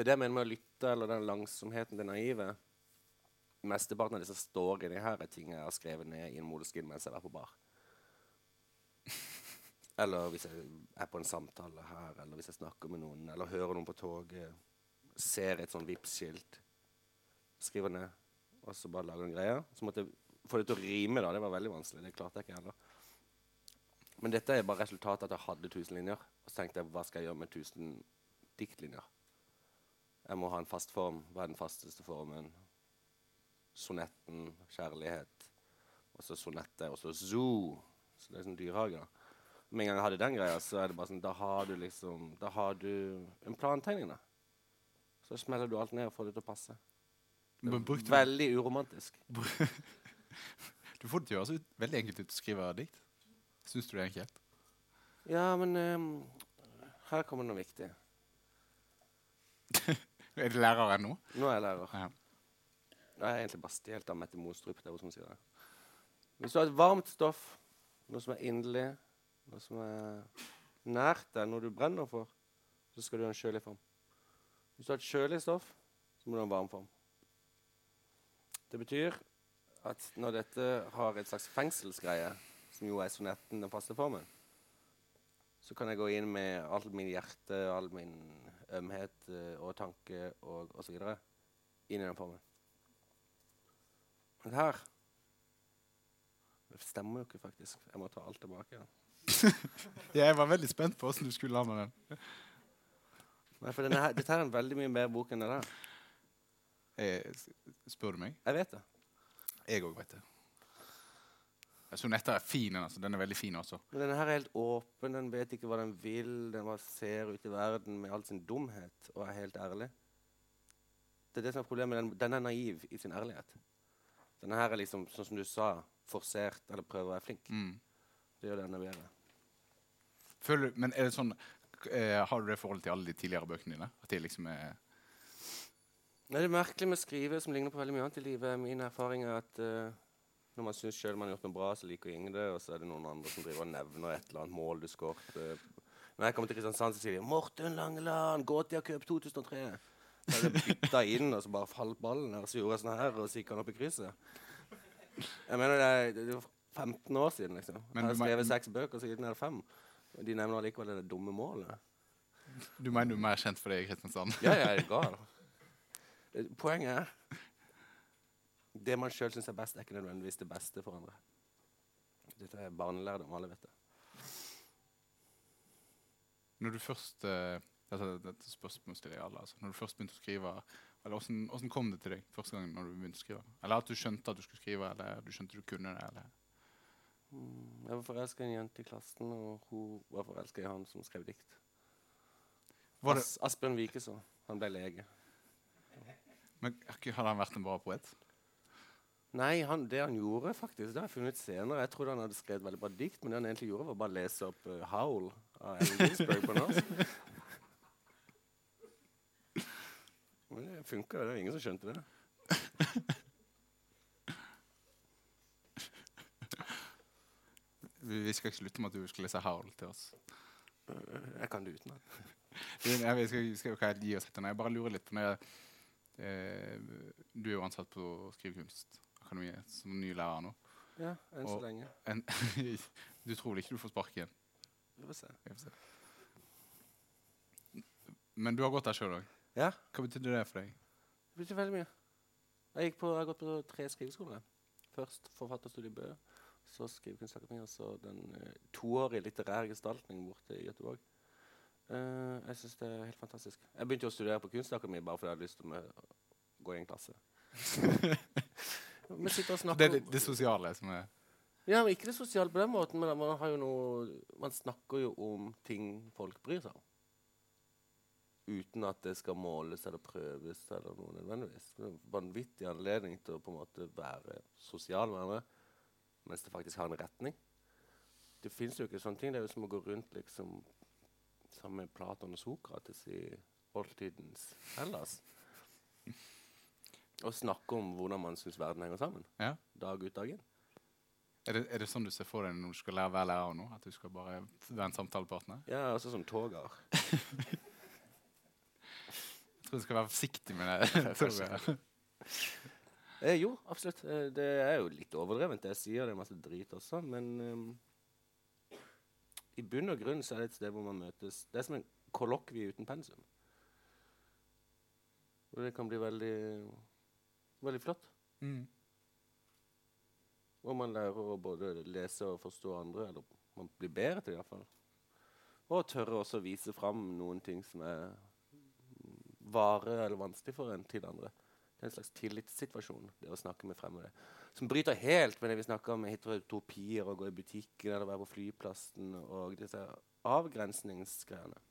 Det er det jeg mener med å lytte, eller den langsomheten, det naive. Mesteparten av disse storyene her er ting jeg har skrevet ned i en moleskin mens jeg var på bar. Eller hvis jeg er på en samtale her, eller hvis jeg snakker med noen, eller hører noen på toget, ser et sånn Vipps-skilt, skriver ned, og så bare lager en greie. Så måtte jeg få det til å rime, da. Det var veldig vanskelig. Det klarte jeg ikke heller. Men dette er bare resultatet at jeg hadde 1000 linjer. Og så tenkte jeg, hva skal jeg gjøre med 1000 diktlinjer? Jeg må ha en fast form. Hva er den fasteste formen? Sonetten, kjærlighet. Og så sonette, og så zoo. Så det er sånn dyrehage. Med en gang jeg hadde den greia, så er det bare sånn, da har du liksom, da har du en plantegning. da. Så smeller du alt ned og får det til å passe. Veldig uromantisk. *laughs* Du får det til å høres veldig enkelt ut å skrive dikt. Syns du det er enkelt? Ja, men um, her kommer noe viktig. *laughs* Er det lærer nå? Nå er jeg lærer. Ja. Jeg er egentlig bare stjålet av Mette Mostrup. Det er hun som sier det. Hvis du har et varmt stoff, noe som er inderlig, noe som er nært deg, noe du brenner for, så skal du ha en kjølig form. Hvis du har et kjølig stoff, så må du ha en varm form. Det betyr at når dette har et slags fengselsgreie, som jo er sonetten den faste formen, så kan jeg gå inn med alt min hjerte, all min ømhet eh, og tanke og osv. inn i den formen. Men her Det stemmer jo ikke, faktisk. Jeg må ta alt tilbake. Ja. *laughs* Jeg var veldig spent på åssen du skulle lande den. Nei, for denne Dette er en veldig mye mer bok enn det der. Eh, spør du meg? Jeg vet det. Jeg òg vet det. Sonetter er fin. Altså. Den er veldig fin også. Men denne her er helt åpen, den vet ikke hva den vil. Den bare ser ut i verden med all sin dumhet og er helt ærlig. Det er det som er problemet. Den, den er naiv i sin ærlighet. Denne her er liksom, sånn som du sa, forsert eller prøver å være flink. Mm. Det gjør denne bedre. Føler, men er det sånn eh, Har du det forholdet til alle de tidligere bøkene dine? At det liksom er Nei, det er merkelig med å skrive som ligner på veldig mye annet i livet. Min erfaring er at eh, når man syns sjøl man har gjort noe bra, så liker ingen det, og så er det noen andre som driver og nevner et eller annet mål du skåret. eh. Når jeg kommer til Kristiansand, så sier de 'Morten Langeland, Gotia Cup 2003'. Så jeg bytta inn, og så bare falt ballen her, så gjorde jeg sånn her, og så gikk han opp i krysset. Jeg mener, det er, det er 15 år siden, liksom. Men jeg har skrevet seks bøker, og siden er ned fem. De nevner allikevel det dumme målet. Du mener du er mer kjent for det i Kristiansand? Ja, jeg er gal. Eh, Poenget er Det man sjøl syns er best, er ikke nødvendigvis det beste for andre. Dette er barnelærdom, alle vet det. Når du først eh, dette, dette spørsmålet stiller jeg alle, altså. Når du først begynte å skrive eller hvordan, hvordan kom det til deg første gang når du begynte å skrive? Eller at du skjønte at du skulle skrive, eller du skjønte du kunne det? eller... Mm, Jeg var forelska i en jente i klassen, og hun var forelska i han som skrev dikt. As Asbjørn Wikeså. Han ble lege. men Hadde han vært en bra poet? Nei, han, det han gjorde, faktisk, det har jeg funnet senere. Jeg trodde han hadde skrevet veldig bra dikt, men det han egentlig gjorde, var bare å lese opp uh, 'Howl' av Ellen Ginsberg på norsk. *laughs* Men det funka, det var ingen som skjønte det. Vi, skal ikke slutte med at du skal lese Howl til oss. Eh, Jeg kan det utenat. *laughs* Vi, skal, skal jo ikke gi oss etter. Jeg bare lurer litt på når jeg, eh, Du er jo ansatt på Skrivekunstakademiet som ny lærer nå. Ja, enn så lenge. En, *laughs* du tror vel ikke du får sparken? Vi får se. Vi får se. Men du har gått der sjøl òg. Ja, Hva betydde det for deg? det betyr veldig mye. Jeg, på, jeg har gått på tre skriveskoler. Først forfatterstudiet i Bø, så Skrivekunstakademiet, og så den uh, toårige litterære gestaltning borte i Göteborg. Uh, jeg syns det er helt fantastisk. Jeg begynte å studere på Kunstakademiet bare fordi jeg hadde lyst til å gå i en klasse. *laughs* Vi sitter og Det snakker er det, det sosiale som er Ja, men Ikke det sosiale på den måten, men man, har jo noe, man snakker jo om ting folk bryr seg om. Uten at det skal måles eller prøves eller noe nødvendigvis. Det er en vanvittig anledning til å på en måte være sosial med hverandre mens det faktisk har en retning. Det fins jo ikke sånne ting. Det er jo som å gå rundt liksom sammen med Platon og Sokrates i oldtidens Hellas. Og snakke om hvordan man syns verden henger sammen. Ja. Dag ut, dag inn. Er det, er det sånn du ser for deg når du skal lære hver lærer nå? At du skal bare være en samtalepartner? Ja, altså som toger. *laughs* Jeg tror du skal være forsiktig med det. *laughs* toget. Eh, jo, absolutt. Eh, det er jo litt overdrevent, det jeg sier. Det er masse drit også. Men um, i bunn og grunn så er det et sted hvor man møtes. Det er som en kollokvie uten pensum. Og det kan bli veldig, veldig flott. Mm. Og man lærer å både lese og forstå andre. Eller man blir bedre til det iallfall. Og tørre også å vise fram noen ting som er vare eller vanskelig for en til andre. Det er en slags tillitssituasjon, det å snakke med fremmede. Som bryter helt med det vi snakker om heterotopier, å gå i butikken eller være på flyplassen og disse avgrensningsgreiene.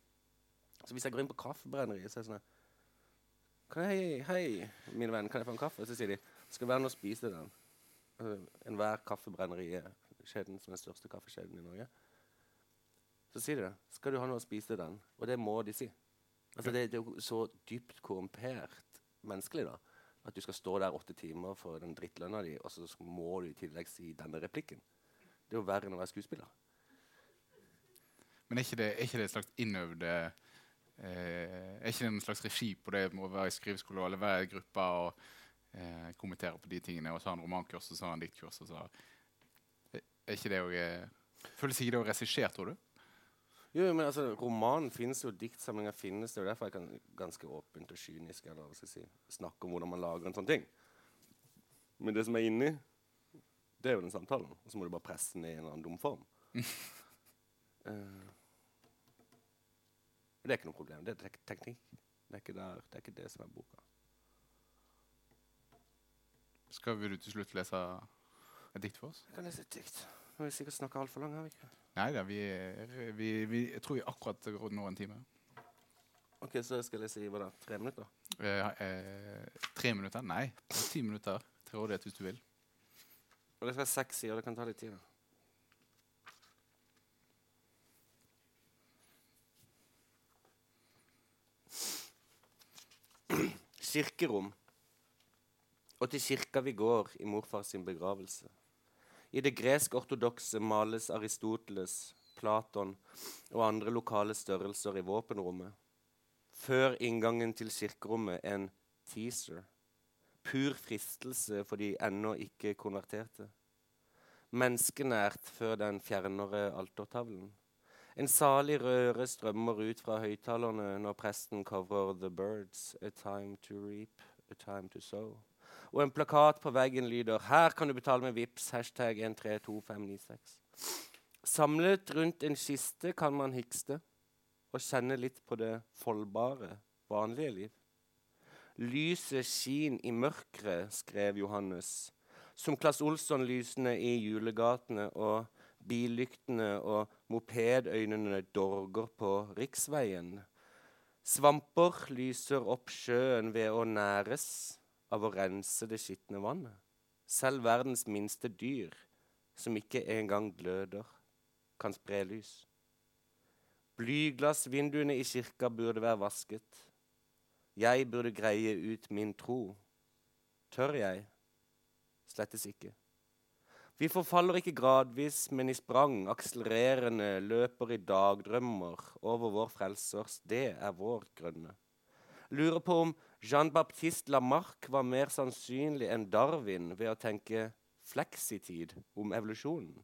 Så hvis jeg går inn på kaffebrenneriet, så er det sånn jeg, Hei, mine venn, kan jeg få en kaffe? Så sier de skal være med og spise den. Altså, Enhver kaffebrenneri er kjeden som er den største kaffekjeden i Norge. Så sier de det. Skal du ha noe å spise den? Og det må de si. Altså, det, det er jo så dypt korrumpert menneskelig da, at du skal stå der åtte timer for den drittlønna di, og så må du i tillegg si denne replikken. Det er jo verre enn å være skuespiller. Men er ikke det, er ikke det et slags innøvde Er ikke det en slags regi på det med å være i skriveskole eller være i gruppa og eh, kommentere på de tingene, og så ha en romankurs og så ha en diktkurs? og så er ikke det òg Føles ikke det å regissere, tror du? Jo, men altså, Romanen finnes jo, diktsamlinger finnes. Det er derfor jeg kan ganske åpent og kynisk eller si, snakke om hvordan man lager en sånn ting. Men det som er inni, det er jo den samtalen. Og så må du bare presse den i en eller annen dum form. *laughs* Eh, det er ikke noe problem. Det er tek teknikk. Det er, ikke der, det er ikke det som er boka. Skal vi til slutt lese et dikt for oss? Jeg kan lese et dikt. Nå har vi sikkert snakka altfor lenge. har vi ikke? Nei da, vi, vi, vi, jeg tror vi akkurat når en time. Ok, Så skal jeg i hva da? Tre minutter? Eh, eh, tre minutter? Nei, ti minutter til rådighet hvis du vil. Og det skal være seks sider. Det kan ta litt tid. da. Kirkerom. Og til kirka vi går i morfar sin begravelse. I det gresk-ortodokse males Aristoteles, Platon og andre lokale størrelser i våpenrommet. Før inngangen til kirkerommet en teaser. Pur fristelse for de ennå ikke konverterte. Menneskenært før den fjernere altertavlen. En salig røre strømmer ut fra høyttalerne når presten covrer The Birds, A Time to Reap, A Time to Sow. Og en plakat på veggen lyder 'Her kan du betale med VIPS, hashtag 132596'. Samlet rundt en kiste kan man hikste og kjenne litt på det foldbare, vanlige liv. Lyset skin i mørket, skrev Johannes. Som Claes Olsson-lysene i julegatene og billyktene og mopedøynene dorger på riksveien. Svamper lyser opp sjøen ved å næres av å rense det skitne vannet. Selv verdens minste dyr, som ikke engang gløder, kan spre lys. Blyglassvinduene i kirka burde være vasket. Jeg burde greie ut min tro. Tør jeg? Slettes ikke. Vi forfaller ikke gradvis, men i sprang, akselererende, løper i dagdrømmer over vår frelsers. Det er vår grønne. Lurer på om Jean-Baptiste Lamarck var mer sannsynlig enn Darwin ved å tenke fleksitid om evolusjonen.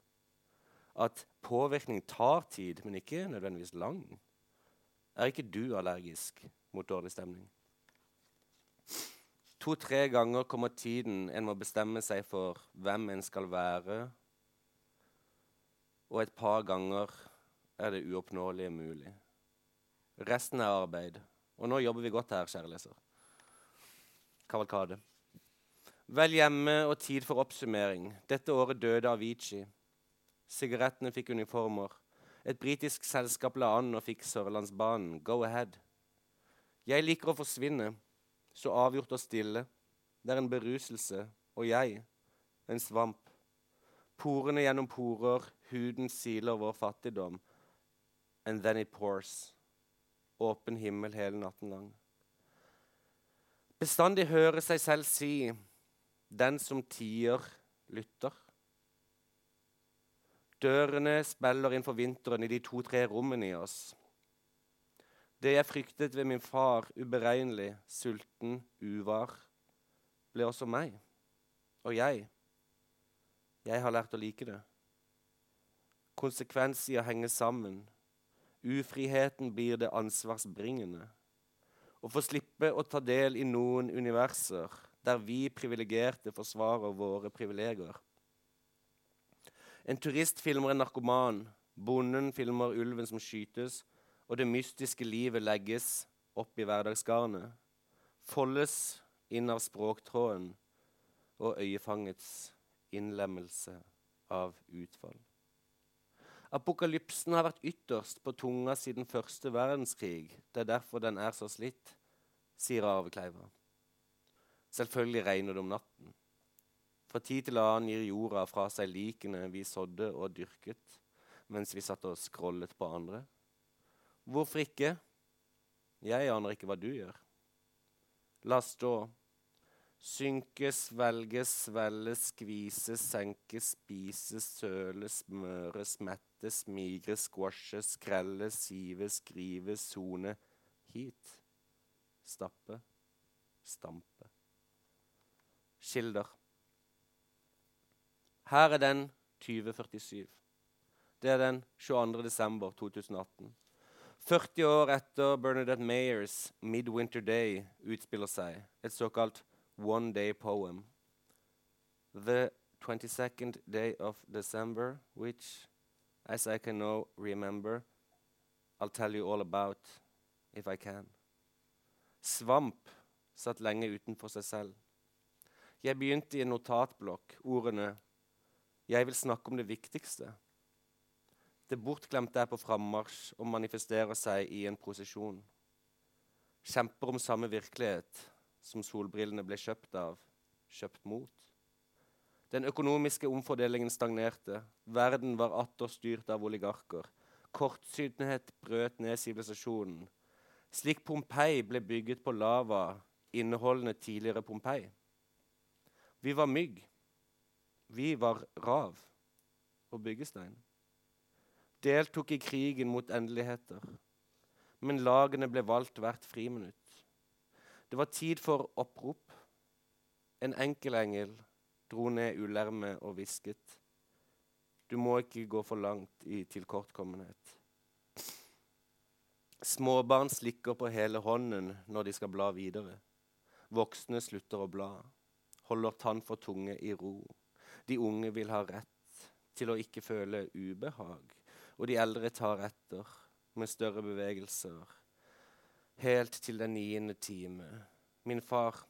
At påvirkning tar tid, men ikke nødvendigvis lang. Er ikke du allergisk mot dårlig stemning? To-tre ganger kommer tiden en må bestemme seg for hvem en skal være, og et par ganger er det uoppnåelige mulig. Resten er arbeid. Og nå jobber vi godt her, kjære leser. Kavalkade. Vel hjemme og tid for oppsummering. Dette året døde Avicii. Sigarettene fikk uniformer. Et britisk selskap la an og fikk Sørlandsbanen. Go ahead. Jeg liker å forsvinne så avgjort og stille. Det er en beruselse. Og jeg, en svamp. Porene gjennom porer, huden siler vår fattigdom. And then it pours. Åpen himmel hele natten lang. Bestandig høre seg selv si, den som tier, lytter. Dørene spiller inn for vinteren i de to-tre rommene i oss. Det jeg fryktet ved min far, uberegnelig, sulten, uvar, ble også meg. Og jeg, jeg har lært å like det. Konsekvens i å henge sammen. Ufriheten blir det ansvarsbringende. Å få slippe å ta del i noen universer der vi privilegerte forsvarer våre privilegier. En turist filmer en narkoman, bonden filmer ulven som skytes, og det mystiske livet legges opp i hverdagsgarnet. Foldes inn av språktråden og øyefangets innlemmelse av utfall. Apokalypsen har vært ytterst på tunga siden første verdenskrig. Det er derfor den er så slitt, sier Arve Kleiva. Selvfølgelig regner det om natten. Fra tid til annen gir jorda fra seg likene vi sådde og dyrket, mens vi satt og scrollet på andre. Hvorfor ikke? Jeg aner ikke hva du gjør. La stå. Synke, svelge, svelle, skvise, senke, spise, søle, smøre, smette, smigre, squashe, skrelle, sive, skrive, sone. Hit. Stappe. Stampe. Kilder. Her er den 2047. Det er den 22. desember 2018. 40 år etter Bernadette Mayers 'Midwinter Day' utspiller seg, et såkalt one day poem. The 22nd day of December, which, as I can now remember, I'll tell you all about if I can. Svamp satt lenge utenfor seg selv. Jeg begynte i en notatblokk, ordene 'Jeg vil snakke om det viktigste'. Det bortglemte er på frammarsj og manifesterer seg i en prosesjon. Kjemper om samme virkelighet som solbrillene ble kjøpt av, kjøpt mot. Den økonomiske omfordelingen stagnerte. Verden var atter styrt av oligarker. Kortsynethet brøt ned sivilisasjonen. Slik Pompeii ble bygget på lava, inneholdende tidligere Pompeii. Vi var mygg. Vi var rav og byggestein. Deltok i krigen mot endeligheter. Men lagene ble valgt hvert friminutt. Det var tid for opprop. En enkel engel dro ned ulermet og hvisket. Du må ikke gå for langt i tilkortkommenhet. Småbarn slikker på hele hånden når de skal bla videre. Voksne slutter å bla, holder tann for tunge i ro. De unge vil ha rett til å ikke føle ubehag, og de eldre tar etter med større bevegelser. Helt til den niende time. Min far,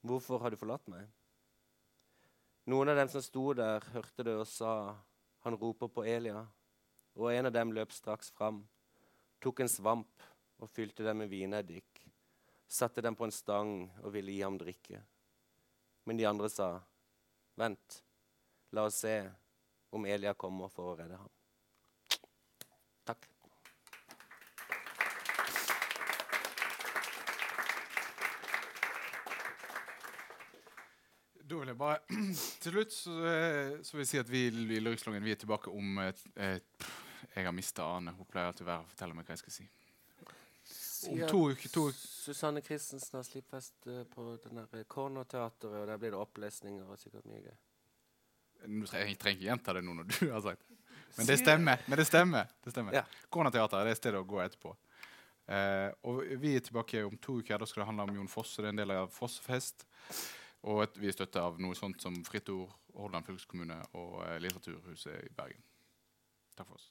hvorfor har du forlatt meg? Noen av dem som sto der, hørte det og sa, han roper på Elia. Og en av dem løp straks fram, tok en svamp og fylte den med vineddik, satte den på en stang og ville gi ham drikke. Men de andre sa, vent, la oss se om Elia kommer for å redde ham. Takk. Da vil jeg bare *clears throat* Til slutt så, eh, så vil jeg si at vi i Lyrikslungen er tilbake om et, et, Jeg har mista Ane. Hun pleier alltid å fortelle meg hva jeg skal si. Om to uker to, uker- Susanne Christensen har slippfest eh, på Cornerteatret, og der blir det opplesninger og sikkert mye gøy. Jeg trenger ikke gjenta det nå når du *laughs* har sagt det. Men det stemmer. Men det stemmer. det stemmer. Ja. Cornerteatret er det stedet å gå etterpå. Eh, og vi er tilbake om to uker. Da skal det handle om Jon Fosse. Det er en del av Fossefest. Og et, vi er støtta av noe sånt som Fritt Ord, Hordaland fylkeskommune og eh, Litteraturhuset i Bergen. Takk for oss.